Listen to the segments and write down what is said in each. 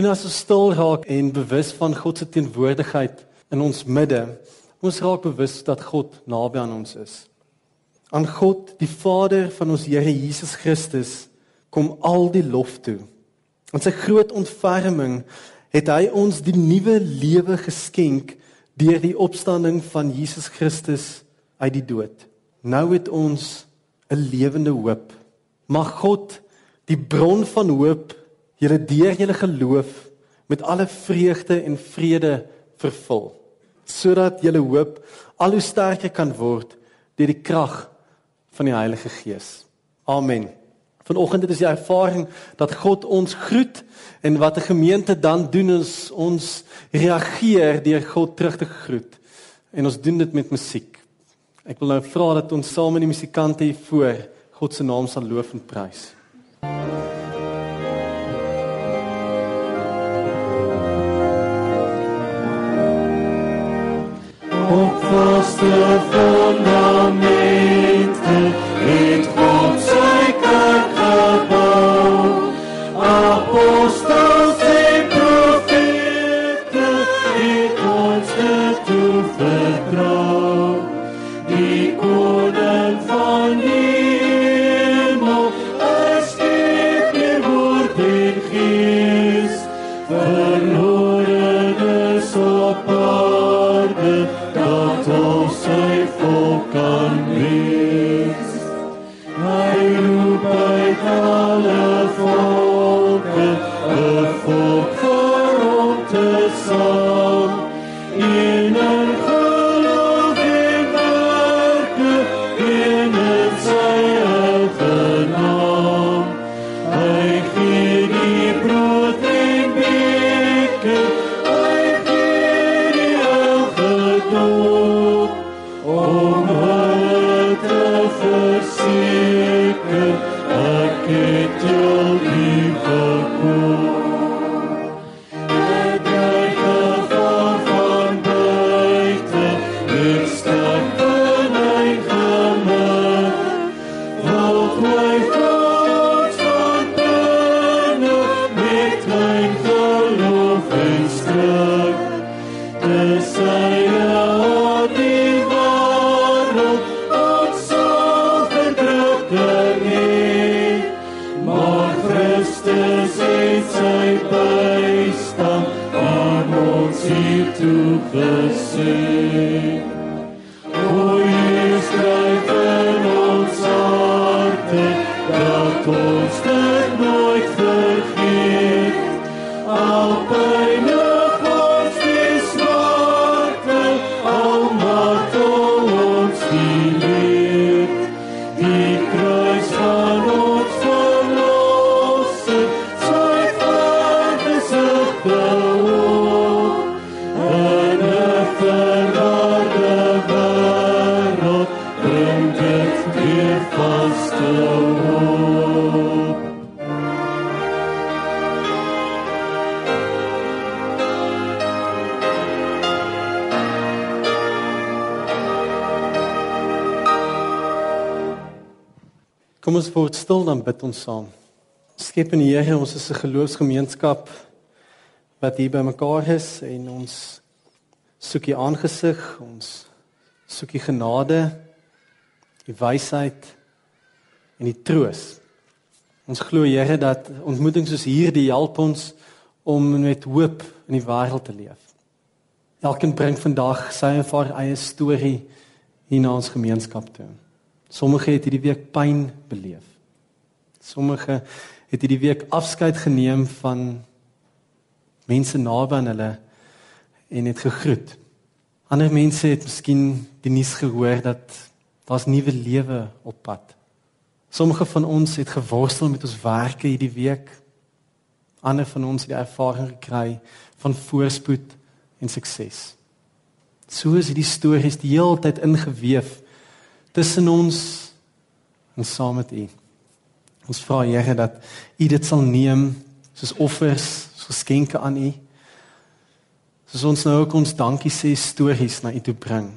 Vriende, as ons stil raak en bewus van God se teenwoordigheid in ons midde, ons raak bewus dat God naby aan ons is. Aan God, die Vader van ons Here Jesus Christus, kom al die lof toe. In sy groot ontferming het hy ons die nuwe lewe geskenk deur die opstanding van Jesus Christus uit die dood. Nou het ons 'n lewende hoop. Mag God die bron van hoop julle deur julle geloof met alle vreugde en vrede vervul sodat julle hoop al hoe sterker kan word deur die krag van die Heilige Gees. Amen. Vanoggend het ons die ervaring dat God ons groet en wat 'n gemeente dan doen is ons reageer deur God terug te groet. En ons doen dit met musiek. Ek wil nou vra dat ons saam met die musikante hier voor God se naam sal loof en prys. Op vaste fundamente het God sy kerk toe gesê. Bid ons saam. Skepende Here, ons is 'n geloofsgemeenskap wat hier bymekaar is en ons soek U aangesig, ons soek U genade, U wysheid en U troos. Ons glo Here dat ontmoetings soos hierdie help ons om met hoop in die wêreld te leef. Elkeen bring vandag sy of haar eie storie hier na ons gemeenskap toe. Sommige het hierdie week pyn beleef. Sommige het hierdie week afskeid geneem van mense naby aan hulle en het gegroet. Ander mense het miskien die nuus gehoor dat daar's nuwe lewe op pad. Sommige van ons het geworstel met ons werke hierdie week. Ander van ons het die ervaring gekry van voorspoed en sukses. So is hierdie stories die hele tyd ingeweef tussen ons en saam met U. Ons vra Here dat U dit sal neem soos offers, soos geskenke aan U. Soos ons nou ook ons dankie sê stories na U toe bring.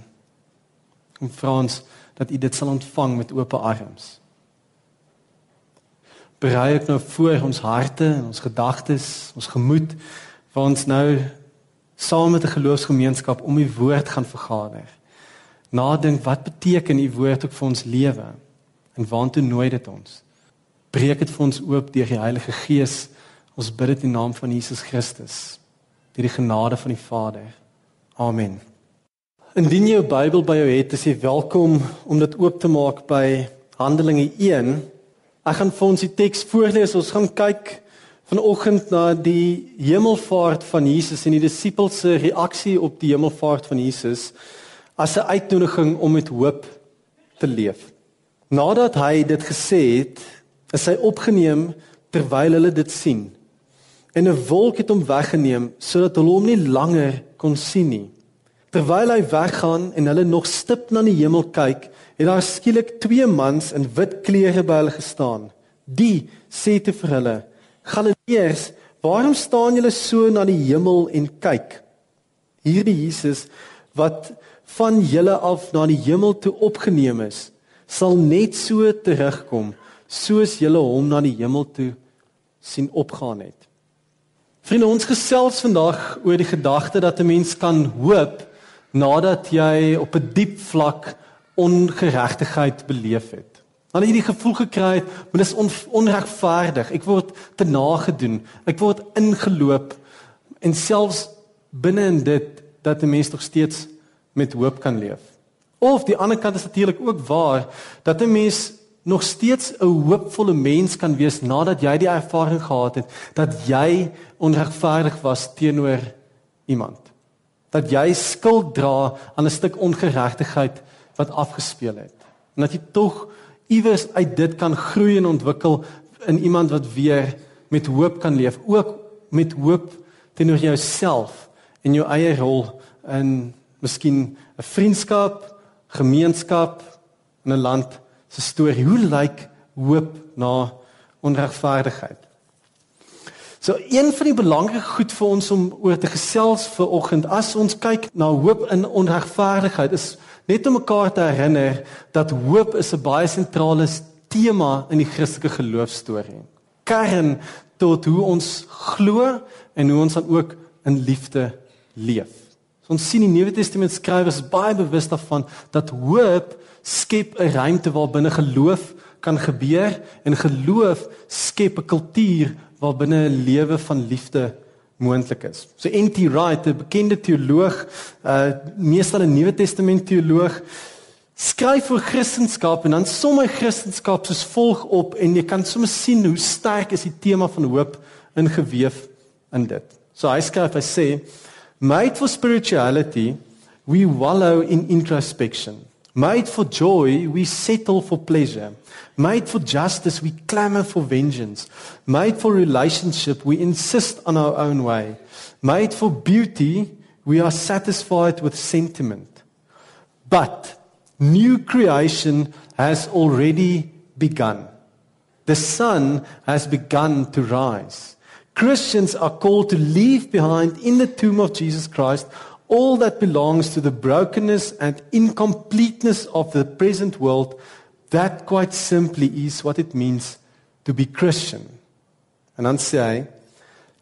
Kom vra ons dat U dit sal ontvang met oop arms. berei ek nou voor ons harte en ons gedagtes, ons gemoed waar ons nou saam met 'n geloofsgemeenskap om die woord gaan vergader. Nadink wat beteken u woord ook vir ons lewe en waantoe nooi dit ons? Breek dit vir ons oop deur die Heilige Gees. Ons bid dit in die naam van Jesus Christus. Deur die genade van die Vader. Amen. Indien jy jou Bybel by jou het, is jy welkom om dit oop te maak by Handelinge 1. Ek gaan vir ons die teks voorlees. Ons gaan kyk vanoggend na die hemelvaart van Jesus en die disippels se reaksie op die hemelvaart van Jesus as 'n uitnodiging om met hoop te leef. Nadat hy dit gesê het, is hy opgeneem terwyl hulle dit sien. En 'n wolk het hom weggeneem sodat hulle hom nie langer kon sien nie. Terwyl hy weggaan en hulle nog stip na die hemel kyk, het daar skielik twee mans in wit klere by hulle gestaan. Die sê te vir hulle: Galileërs, waarom staan julle so na die hemel en kyk? Hierdie Jesus wat van julle af na die hemel toe opgeneem is, sal net so terugkom soos julle hom na die hemel toe sien opgaan het. Vriende, ons gesels vandag oor die gedagte dat 'n mens kan hoop nadat jy op 'n diep vlak ongeregtigheid beleef het. Hulle het die gevoel gekry het, maar dis on, onregverdig. Ek word te nagedoen. Ek word ingeloop en selfs binne in dit dat 'n mens nog steeds met hoop kan leef. Of die ander kant is natuurlik ook waar dat 'n mens nog steeds 'n hoopvolle mens kan wees nadat jy die ervaring gehad het dat jy onregverdig was teenoor iemand. Dat jy skuld dra aan 'n stuk ongeregtigheid wat afgespeel het. En dat jy tog iewers uit dit kan groei en ontwikkel in iemand wat weer met hoop kan leef, ook met hoop teenoor jouself en jou eie rol in miskien 'n vriendskap, gemeenskap in 'n land se storie. Hoe lyk hoop na onregverdigheid? So een van die belangrike goed vir ons om oor te gesels vir oggend as ons kyk na hoop in onregverdigheid is net om mekaar te herinner dat hoop is 'n baie sentrale tema in die Christelike geloofstorie. Kern tot hoe ons glo en hoe ons dan ook in liefde leef. So ons sien die Nuwe Testament skrywers baie bewus daarvan dat hoop skep 'n ruimte waar binne geloof kan gebeur en geloof skep 'n kultuur waar binne 'n lewe van liefde moontlik is. So N.T. Wright, 'n bekende teoloog, uh meestal 'n Nuwe Testament teoloog, skryf oor Christendom en dan som hy Christendom soos volg op en jy kan sommer sien hoe sterk is die tema van hoop ingeweef in dit. So hy skryf, hy sê, "Made for spirituality, we wallow in introspection." Made for joy, we settle for pleasure. Made for justice, we clamor for vengeance. Made for relationship, we insist on our own way. Made for beauty, we are satisfied with sentiment. But new creation has already begun. The sun has begun to rise. Christians are called to leave behind in the tomb of Jesus Christ all that belongs to the brokenness and incompleteness of the present world, that quite simply is what it means to be Christian. And dan sê hy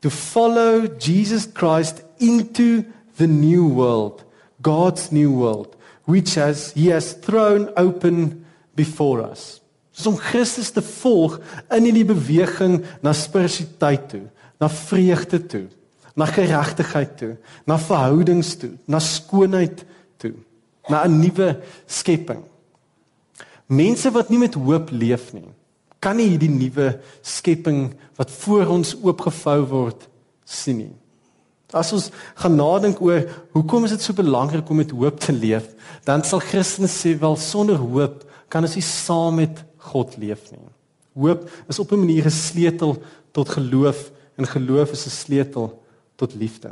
to follow Jesus Christ into the new world, God's new world, which has he has thrown open before us. So om Christus te volg in hierdie beweging na spiritualiteit toe, na vreugde toe na geregtigheid toe, na verhoudings toe, na skoonheid toe, na 'n nuwe skepping. Mense wat nie met hoop leef nie, kan nie hierdie nuwe skepping wat voor ons oopgevou word sien nie. As ons gaan nadink oor hoekom is dit so belangrik om met hoop te leef, dan sal Christene sê wel sonder hoop kan ons nie saam met God leef nie. Hoop is op 'n manier 'n sleutel tot geloof en geloof is 'n sleutel tot liefde.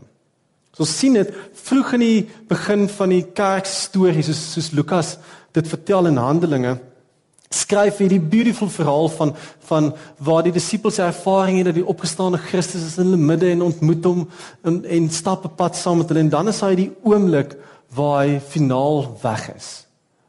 So sien dit vroeg in die begin van die kerk stories soos soos Lukas dit vertel in Handelinge skryf hy die beautiful verhaal van van waar die disippels ervaring het dat die opgestane Christus is in hulle midde en ontmoet hom en, en stap 'n pad saam met hulle en dan is hy die oomblik waar hy finaal weg is.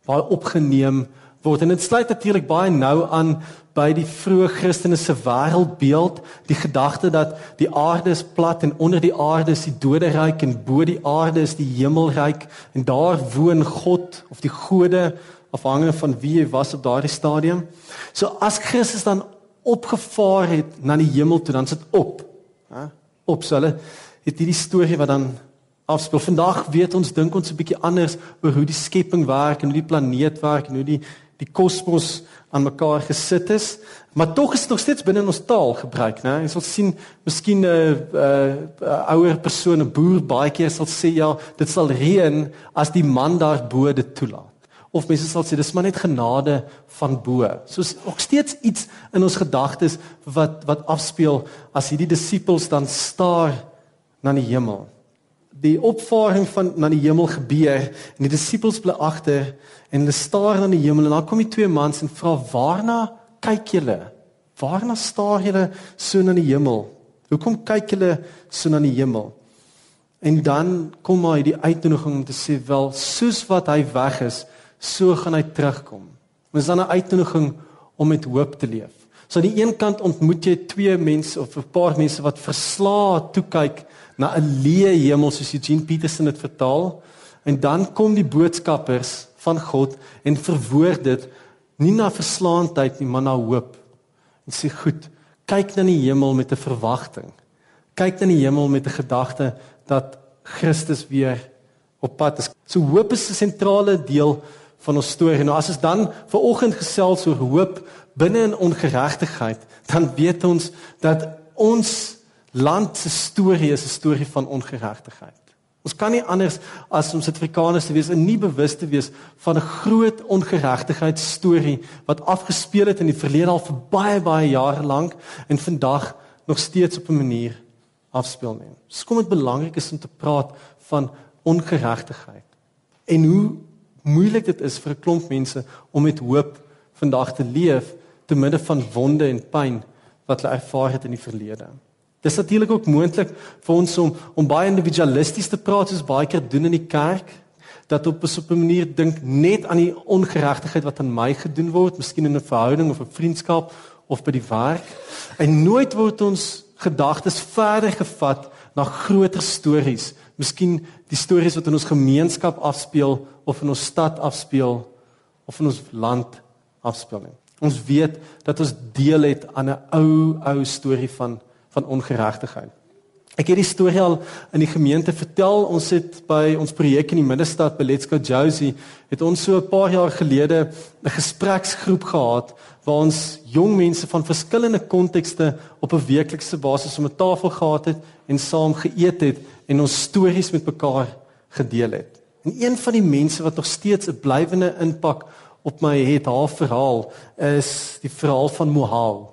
Waar hy opgeneem word. En dit sluit natuurlik baie nou aan by die vroeë Christene se wêreldbeeld, die gedagte dat die aarde is plat en onder die aarde is die doderyk en bo die aarde is die hemelryk en daar woon God of die gode afhangende van wie jy was op daardie stadium. So as Christus dan opgevaar het na die hemel toe, dan sit op. Hè? Op so hulle het hierdie storie wat dan afspeel. Vandag weet ons dink ons 'n bietjie anders oor hoe die skepping werk en hoe die planeet werk en hoe die die kosmos aan mekaar gesit is, maar tog is dit nog steeds binne ons taal gebruik, né? Jy sal sien, miskien 'n uh, uh, ouer persoon, 'n boer baie keer sal sê ja, dit sal reën as die man daarbo dit toelaat of mense sal sê dis maar net genade van bo. Soos ook steeds iets in ons gedagtes wat wat afspeel as hierdie disippels dan staar na die hemel. Die opvaring van na die hemel gebeur en die disippels bly agter en hulle staar na die hemel en dan kom die twee mans en vra waarna kyk julle? Waarna staar julle so na die hemel? Hoekom kyk julle so na die hemel? En dan kom maar hierdie uitnodiging om te sê wel soos wat hy weg is, so gaan hy terugkom. Ons dan 'n uitnodiging om met hoop te leef. So aan die een kant ontmoet jy twee mense of 'n paar mense wat verslae toe kyk na 'n leë hemel soos Eugene Peterson dit vertaal en dan kom die boodskappers van God en verwoord dit nie na verslaandheid nie maar na hoop. En sê goed, kyk na die hemel met 'n verwagting. Kyk na die hemel met 'n gedagte dat Christus weer op pad is. So hoop is 'n sentrale deel van ons storie. Nou as ons dan ver oggend gesels oor hoop binne in ongeregtigheid, dan weet ons dat ons land se storie is 'n storie van ongeregtigheid. Ons kan nie anders as om Suid-Afrikaners te wees en nie bewus te wees van 'n groot ongeregtigheidsstorie wat afgespeel het in die verlede al vir baie baie jare lank en vandag nog steeds op 'n manier afspeel nie. Dis kom dit belangrik is om te praat van ongeregtigheid. En hoe moeilik dit is vir 'n klomp mense om met hoop vandag te leef te midde van wonde en pyn wat hulle ervaar het in die verlede. Dis natuurlik ook moontlik vir ons om om baie individualisties te praat soos baie keer doen in die kerk dat op 'n op 'n manier dink net aan die ongeregtigheid wat aan my gedoen word, miskien in 'n verhouding of 'n vriendskap of by die werk. En nooit word ons gedagtes verder gevat na groter stories miskien die stories wat in ons gemeenskap afspeel of in ons stad afspeel of in ons land afspeel nie. Ons weet dat ons deel het aan 'n ou ou storie van van ongeregtigheid. Ek het die storie al in die gemeente vertel. Ons het by ons projek in die middestad by Let's Go Josie het ons so 'n paar jaar gelede 'n gespreksgroep gehad waar ons jong mense van verskillende kontekste op 'n weeklikse basis om 'n tafel gehad het en saam geëet het en ons stories met mekaar gedeel het. En een van die mense wat nog steeds 'n blywende impak op my het, haar verhaal is die verhaal van Mohau.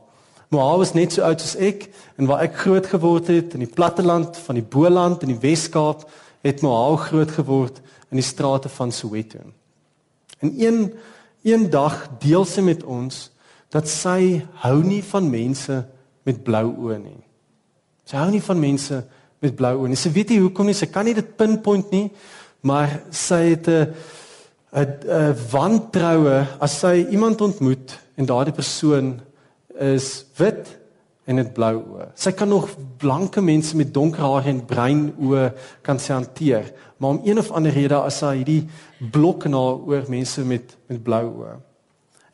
Mohau is net so oud soos ek en waar ek groot geword het in die platteland van die Boland in die Wes-Kaap, het Mohau groot geword in die strate van Soweto. En een een dag deel sy met ons dat sy hou nie van mense met blou oë nie. Sy hou nie van mense met blou oë nie. Sy weet nie hoekom nie. Sy kan nie dit pinpoint nie, maar sy het 'n 'n wantroue as sy iemand ontmoet en daardie persoon is wit en het blou oë. Sy kan nog blanke mense met donker hare en bruin oë kan sy hanteer, maar om een of ander rede as sy hierdie blok na oor mense met met blou oë.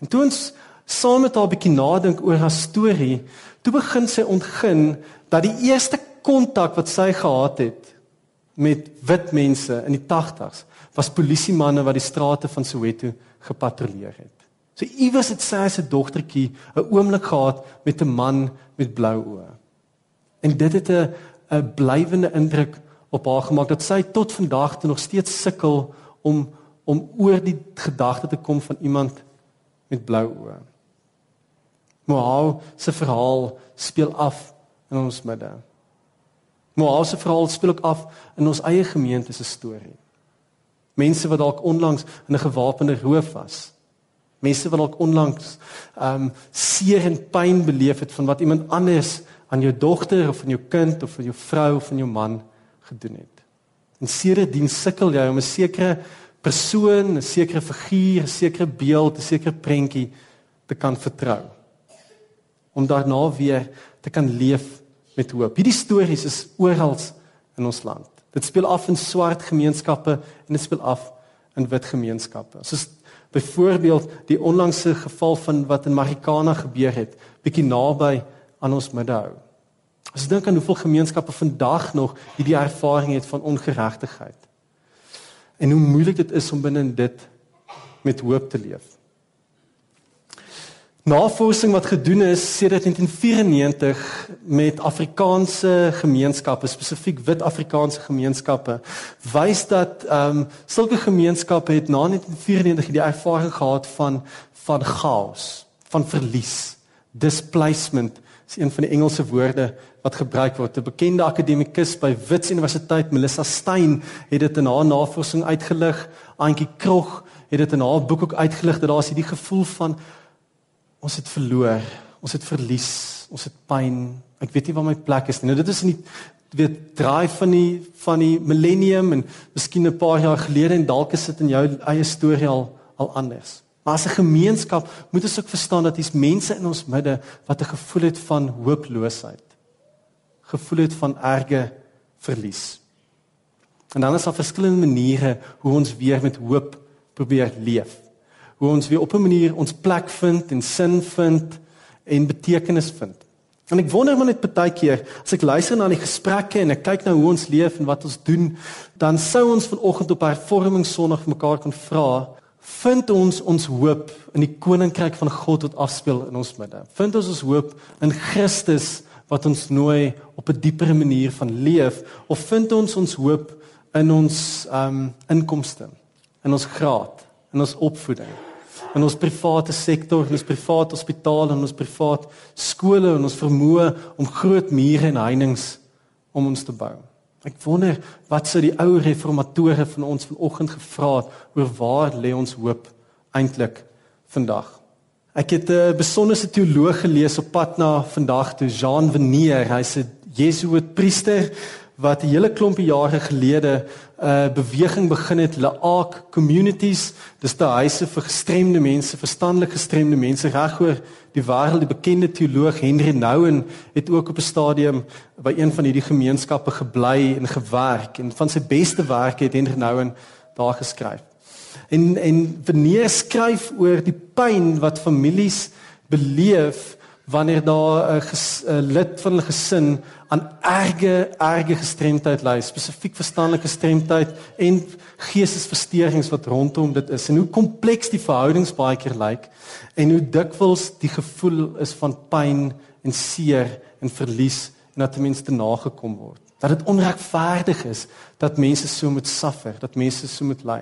En toe ons saam met haar 'n bietjie nadink oor haar storie, toe begin sy ontgin dat die eerste kontak wat sy gehad het met wit mense in die 80s was polisiemanne wat die strate van Soweto gepatrolleer het. So iewers het sy 'n dogtertjie 'n oomblik gehad met 'n man met blou oë. En dit het 'n 'n blywende indruk op haar gemaak dat sy tot vandag toe nog steeds sukkel om om oor die gedagte te kom van iemand met blou oë. Mohau se verhaal speel af in ons midde. Mohau se verhaal speel ook af in ons eie gemeente se storie. Mense wat dalk onlangs in 'n gewapende roof was. Mense wat dalk onlangs ehm um, seer en pyn beleef het van wat iemand anders aan jou dogter of aan jou kind of aan jou vrou of aan jou man gedoen het. En sedertdien sukkel jy om 'n sekere persoon, 'n sekere figuur, 'n sekere beeld, 'n sekere prentjie te kan vertrou. Om daarna weer te kan leef met hoop. Hierdie stories is oral in ons land. Dit speel af in swart gemeenskappe en dit speel af in wit gemeenskappe. Soos byvoorbeeld die onlangse geval van wat in Marikana gebeur het, bietjie naby aan ons middehou. As jy dink aan hoeveel gemeenskappe vandag nog hierdie ervaring het van ongeregtigheid. En hoe moeilik dit is om binne dit met hoop te leef. Navorsing wat gedoen is sedert 1994 met Afrikaanse gemeenskappe, spesifiek wit Afrikaanse gemeenskappe, wys dat ehm um, sulke gemeenskappe het na 1994 die ervaring gehad van van chaos, van verlies, displacement is een van die Engelse woorde wat gebruik word. 'n Bekende akademikus by Wits Universiteit, Melissa Stein, het dit in haar navorsing uitgelig. Auntie Krog het dit in haar boek ook uitgelig dat daar is hierdie gevoel van ons het verloor, ons het verlies, ons het pyn. Ek weet nie waar my plek is nie. Nou dit is nie weet draai van die van die millennium en miskien 'n paar jaar gelede en dalk is dit in jou eie storie al al anders. Maar as 'n gemeenskap moet ons ook verstaan dat hier's mense in ons midde wat 'n gevoel het van hooploosheid. Gevoel het van erge verlies. En dan is daar verskillende maniere hoe ons weer met hoop probeer leef hoe ons weer op 'n manier ons plek vind en sin vind en betekenis vind. En ek wonder maar net baie keer as ek luister na die gesprekke en ek kyk na hoe ons leef en wat ons doen, dan sou ons vanoggend op hervorming Sondag mekaar kon vra, vind ons ons hoop in die koninkryk van God wat afspeel in ons midde. Vind ons ons hoop in Christus wat ons nooi op 'n dieper manier van leef of vind ons ons hoop in ons um inkomste, in ons graad, in ons opvoeding? In ons private sektor, in ons private hospitale, in ons private skole en ons vermoë om groot mure en heininge om ons te bou. Ek wonder wat sou die ou reformatore van ons vanoggend gevra het oor waar lê ons hoop eintlik vandag. Ek het 'n besonderse teoloog gelees op pad na vandag toe Jean Venier, hy's 'n Jesuit priester wat 'n hele klompie jare gelede 'n uh, beweging begin het, Laak Communities. Dis daai huise vir gestremde mense, verstandelik gestremde mense regoor die wêreld. Die bekende teoloog Henry Nouwen het ook op 'n stadium by een van hierdie gemeenskappe gebly en gewerk en van sy beste werk het Henry Nouwen daar geskryf. En en wanneer skryf oor die pyn wat families beleef wanneer daar 'n lid van 'n gesin aan erge erge gestremdheid ly, spesifiek verstandelike gestremdheid en geestesversteurings wat rondom dit is en hoe kompleks die verhoudings baie keer lyk en hoe dikwels die gevoel is van pyn en seer en verlies en dat ten minste nagekom word. Dat dit onregverdig is dat mense so moet suffer, dat mense so moet ly.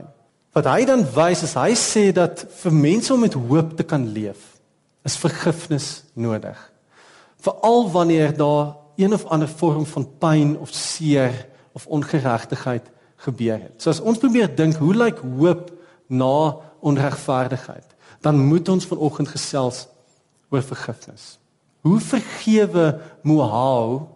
Wat hy dan wys is hy sê dat vir mense om met hoop te kan leef is vergifnis nodig. Veral wanneer daar een of ander vorm van pyn of seer of ongeregtigheid gebeur het. So as ons probeer dink hoe lyk hoop na onregverdigheid, dan moet ons vanoggend gesels oor vergifnis. Hoe vergewe Mohau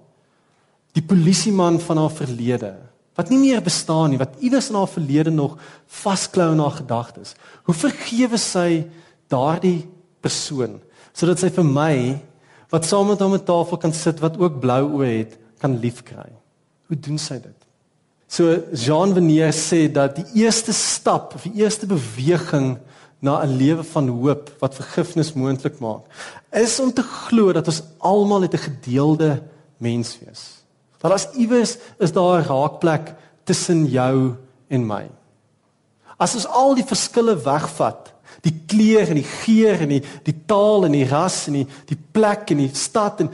die polisieman van haar verlede wat nie meer bestaan nie, wat iewers in haar verlede nog vasklou in haar gedagtes. Hoe vergewe sy daardie persoon sodat sy vir my wat saam met hom op 'n tafel kan sit wat ook blou oë het, kan liefkry. Hoe doen sy dit? So Jean Venier sê dat die eerste stap die eerste beweging na 'n lewe van hoop wat vergifnis moontlik maak, is om te glo dat ons almal 'n gedeelde mens wees. Dat as iewers is daar 'n raakplek tussen jou en my. As ons al die verskille wegvat, die kleur en die geur en die die taal en die ras en die die plek en die stad en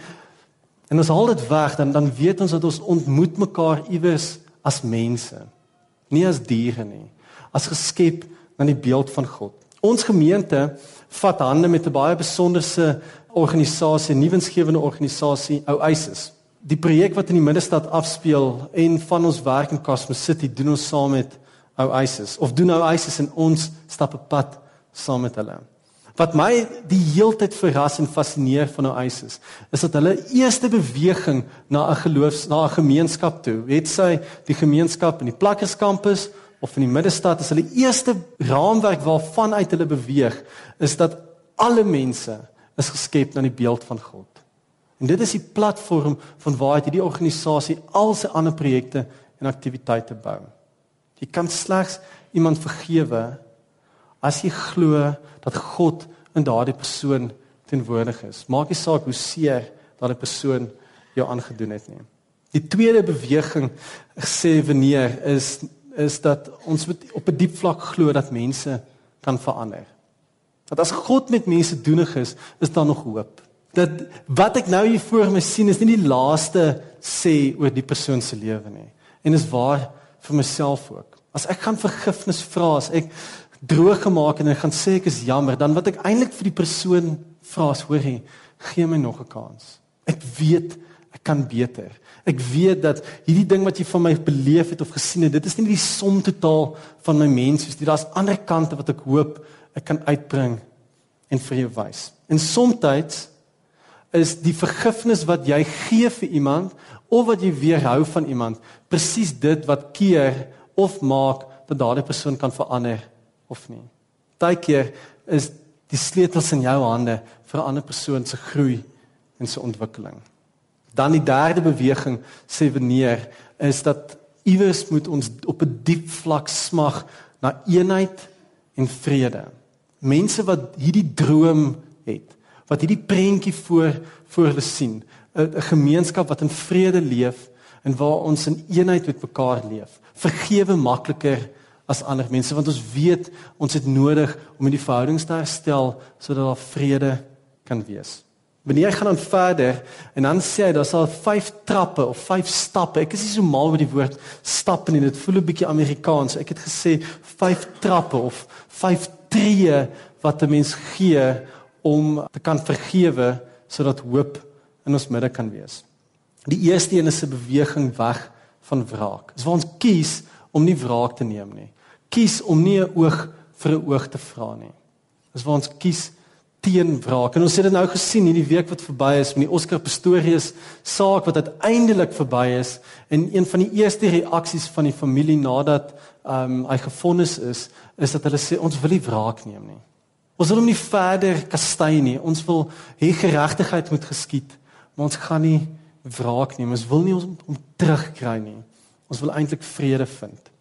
en ons haal dit weg dan dan weet ons dat ons ontmoet mekaar iewers as mense nie as diere nie as geskep na die beeld van God. Ons gemeente vat hande met 'n baie besonderse organisasie nuwensgewende organisasie ou ISIS die projek wat in die middestad afspeel en van ons werk in Cosmos City doen ons saam met ou ISIS of doen ou ISIS en ons stap 'n pad saam met hulle. Wat my die heeltyd verras en fascineer van ISIS, is dat hulle eerste beweging na 'n geloofs na 'n gemeenskap toe, het sy die gemeenskap in die plakkerskampus of in die middestad is hulle eerste raamwerk waarvan uit hulle beweeg is dat alle mense is geskep na die beeld van God. En dit is die platform van waar hierdie organisasie al sy ander projekte en aktiwiteite bou. Jy kan slegs iemand vergewe as jy glo dat God in daardie persoon teenwoordig is. Maak nie saak hoe seer daardie persoon jou aangedoen het nie. Die tweede beweging sê wanneer is is dat ons moet op 'n diep vlak glo dat mense kan verander. Dat as God met mense doenig is, is daar nog hoop. Dat wat ek nou hier voor my sien is nie die laaste sê oor die persoon se lewe nie. En dis waar vir myself ook. As ek gaan vergifnis vra, as ek droog gemaak en ek gaan sê ek is jammer, dan wat ek eintlik vir die persoon vra is, hoor jy, gee my nog 'n kans. Ek weet ek kan beter. Ek weet dat hierdie ding wat jy van my beleef het of gesien het, dit is nie die som totaal van my mens soos dit. Daar's ander kante wat ek hoop ek kan uitbring en vir jou wys. En soms is die vergifnis wat jy gee vir iemand of wat jy weerhou van iemand presies dit wat keer of maak dat daardie persoon kan verander of nie. Partykeer is die sleutels in jou hande vir 'n ander persoon se groei en se ontwikkeling. Dan die derde beweging sê wanneer is dat iewers moet ons op 'n diep vlak smag na eenheid en vrede. Mense wat hierdie droom het, wat hierdie prentjie voor voor hulle sien, 'n gemeenskap wat in vrede leef en waar ons in eenheid met mekaar leef. Vergewe makliker as ander mense want ons weet ons het nodig om in die verhoudings te herstel sodat daar vrede kan wees. Wanneer jy gaan dan verder en dan sê hy daar's al 5 trappe of 5 stappe. Ek is nie so mal met die woord stappe nie. Dit voel 'n bietjie Amerikaans. Ek het gesê 5 trappe of 5 tree wat 'n mens gee om te kan vergewe sodat hoop in ons midde kan wees. Die eerste een is 'n beweging weg van wraak. Dis waar ons kies om nie wraak te neem nie. Kies om nie 'n oog vir 'n oog te vra nie. Dis waar ons kies teen wraak. En ons het dit nou gesien hierdie week wat verby is met die Oscar Pistorius saak wat uiteindelik verby is en een van die eerste reaksies van die familie nadat ehm um, hy gefonnis is, is dat hulle sê ons wil nie wraak neem nie. Ons wil hom nie verder kastei nie. Ons wil hê geregtigheid moet geskied, maar ons gaan nie wraak neem. Ons wil nie ons om terugkry nie. Ons wil eintlik vrede vind.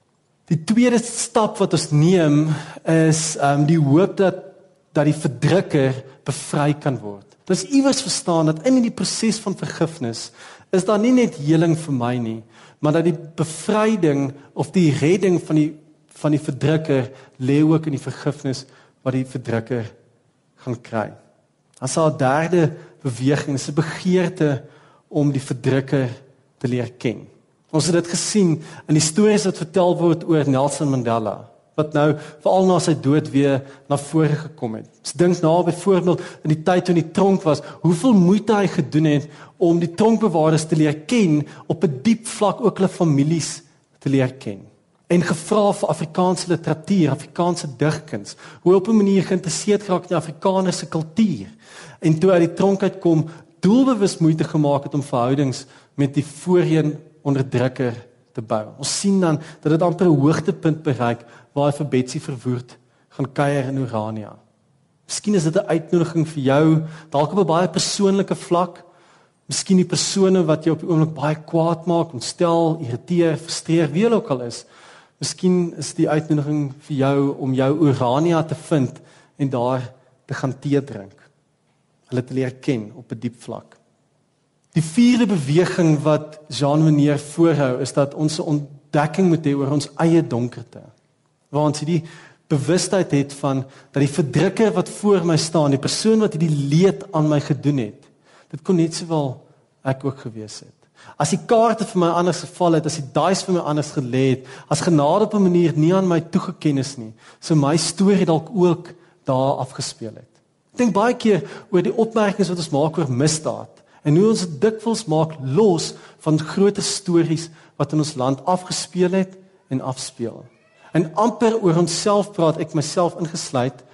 Die tweede stap wat ons neem is um, die hoop dat dat die verdrukker bevry kan word. Dis iewers verstaan dat in die proses van vergifnis is daar nie net heling vir my nie, maar dat die bevryding of die redding van die van die verdrukker lê ook in die vergifnis wat die verdrukker gaan kry. As 'n derde beweging is 'n begeerte om die verdrukker te leer ken. Ons het dit gesien in die stories wat vertel word oor Nelson Mandela wat nou veral na sy dood weer na vore gekom het. Ons dink na byvoorbeeld in die tyd toe hy tronk was, hoeveel moeite hy gedoen het om die tronkbewaarders te leer ken op 'n diep vlak ook hulle families te leer ken. En gevra vir Afrikaanse literatuur, Afrikaanse digkuns, hoe op 'n manier geïnteresseerd geraak in die Afrikaanse kultuur. En toe uit die tronk uitkom, doelbewus moeite gemaak het om verhoudings met die voorheen onderdrukker te bou. Ons sien dan dat dit amper 'n hoogtepunt bereik waar hy vir Betsy verwoerd gaan kuier in Urania. Miskien is dit 'n uitnodiging vir jou dalk op 'n baie persoonlike vlak. Miskien die persone wat jou op die oomblik baie kwaad maak, ontstel, irriteer, frustreer, wie ook al is. Miskien is die uitnodiging vir jou om jou Urania te vind en daar te gaan tee drink. Hulle te leer ken op 'n diep vlak. Die vierde beweging wat Jean Meneer voorhou is dat ons 'n ontdekking moet hê oor ons eie donkerte. Waar ons hierdie bewustheid het van dat die verdrukker wat voor my staan, die persoon wat hierdie leed aan my gedoen het, dit kon net sowel ek ook gewees het. As die kaarte vir my anders geval het, as die dice vir my anders gelê het, as genade op 'n manier nie aan my toegeken is nie, sou my storie dalk ook daar afgespeel het. Ek dink baie keer oor die opmerkings wat ons maak oor misdaad en hoe ons dikwels maak los van groot stories wat in ons land afgespeel het en afspeel. En amper oor onsself praat ek myself ingesluit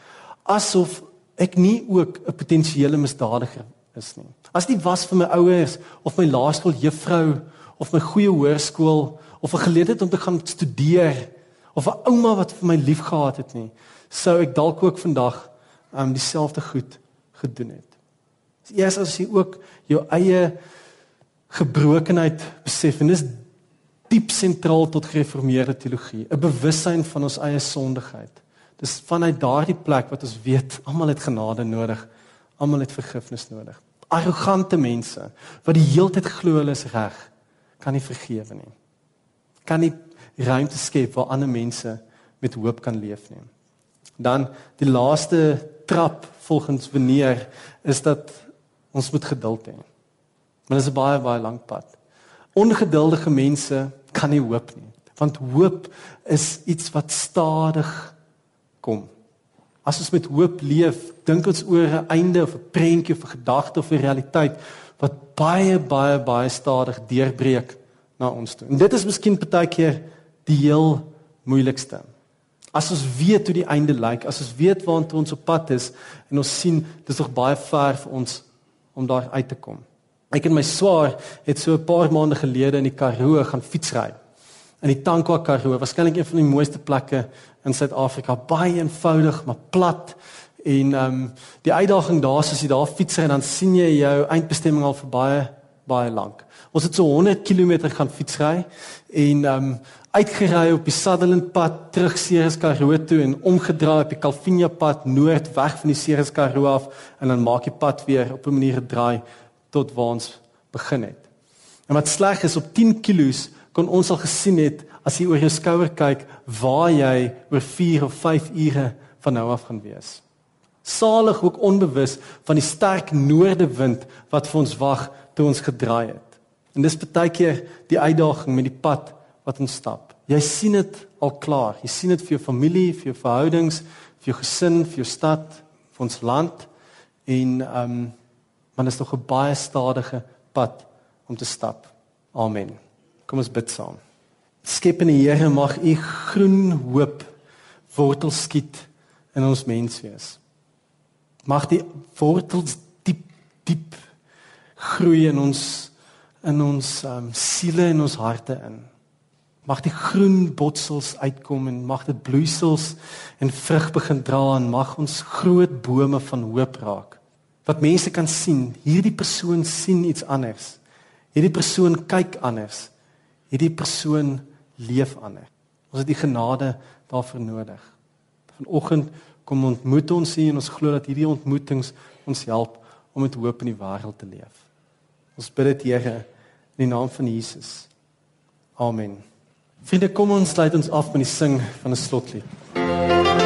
asof ek nie ook 'n potensiële misdadiger is nie. As dit was vir my ouers of my laerskool juffrou of my goeie hoërskool of 'n geleentheid om te gaan studeer of 'n ouma wat vir my lief gehad het nie, sou ek dalk ook vandag um dieselfde goed gedoen het. Eers as jy ook jou eie gebrokenheid besef en dis diep sentraal tot gereformeerde teologie, 'n bewussyn van ons eie sondigheid. Dis vanuit daardie plek wat ons weet almal het genade nodig, almal het vergifnis nodig. Arrogante mense wat die heeltyd glo hulle is reg, kan nie vergewe nie. Kan nie ruimte skep waar ander mense met hoop kan leef nie. Dan die laaste trap volgens Veneer is dat ons moet geduld hê. Maar dit is 'n baie baie lank pad. Ongeduldige mense kan nie hoop nie, want hoop is iets wat stadig kom. As ons met hoop leef, dink ons oor 'n einde of 'n prentjie of 'n gedagte of 'n realiteit wat baie baie baie stadig deurbreek na ons toe. En dit is miskien partykeer die heel moeilikste. As ons weet hoe die einde lyk, as ons weet waartoe ons op pad is en ons sien dis nog baie ver vir ons om daar uit te kom. Ek en my swaar het so 'n paar maande gelede in die Karoo gaan fietsry. In die Tankwa Karoo, waarskynlik een van die mooiste plekke in Suid-Afrika, baie eenvoudig maar plat. En ehm um, die uitdaging daar is as jy daar fietsry en dan sien jy jou eindbestemming al vir baie baie lank. Ons het so 100 km gaan fietsry en ehm um, uitgery op die Sutherland pad terug Ceres Karoo toe en omgedraai op die Calvinia pad noord weg van die Ceres Karoo af en dan maak jy pad weer op 'n manier gedraai tot waar ons begin het. En wat sleg is op 10 km kon ons al gesien het as jy oor jou skouer kyk waar jy oor 4 of 5 ure van nou af gaan wees. Salig ook onbewus van die sterk noordewind wat vir ons wag toe ons gedraai het. En dis baie keer die uitdaging met die pad wat ons stap. Jy sien dit al klaar. Jy sien dit vir jou familie, vir jou verhoudings, vir jou gesin, vir jou stad, vir ons land en ehm um, dit is nog 'n baie stadige pad om te stap. Amen. Kom ons bid saam. Skepende Here, mag U groen hoop wortels skiet in ons menswees. Mag die wortels diep diep groei in ons in ons um, siele en ons harte in. Mag die groen botsels uitkom en mag dit bloeisels en vrug begin dra en mag ons groot bome van hoop raak. Wat mense kan sien, hierdie persoon sien iets anders. Hierdie persoon kyk anders. Hierdie persoon leef anders. Ons het die genade daarvoor nodig. Vanoggend kom ontmoet ons hier en ons glo dat hierdie ontmoetings ons help om met hoop in die wêreld te leef. Ons bid dit Here in die naam van Jesus. Amen. Vriende, kom ons sluit ons af met die sing van 'n slotlied.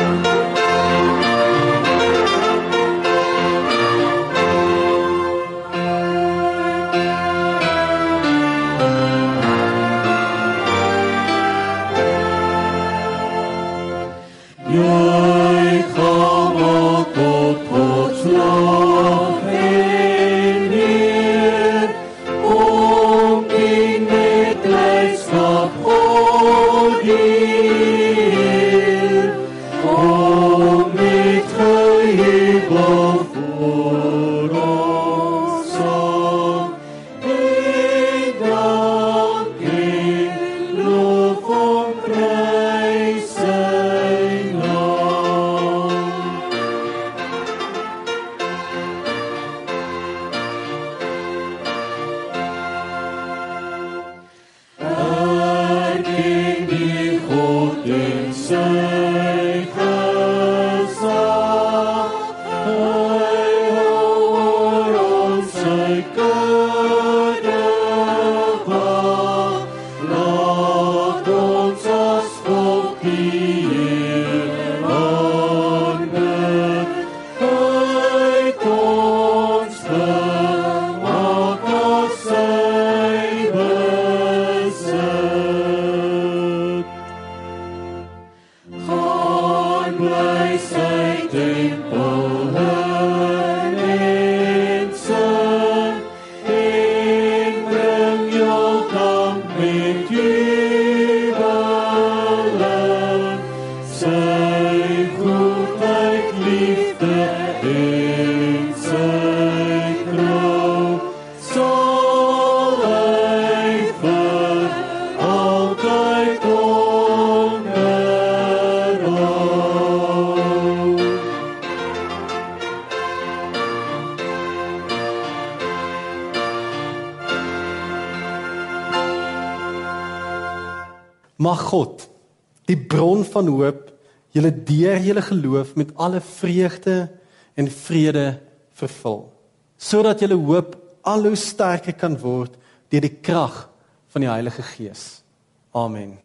Van hoop, julle deur julle geloof met alle vreugde en vrede vervul, sodat julle hoop al hoe sterker kan word deur die krag van die Heilige Gees. Amen.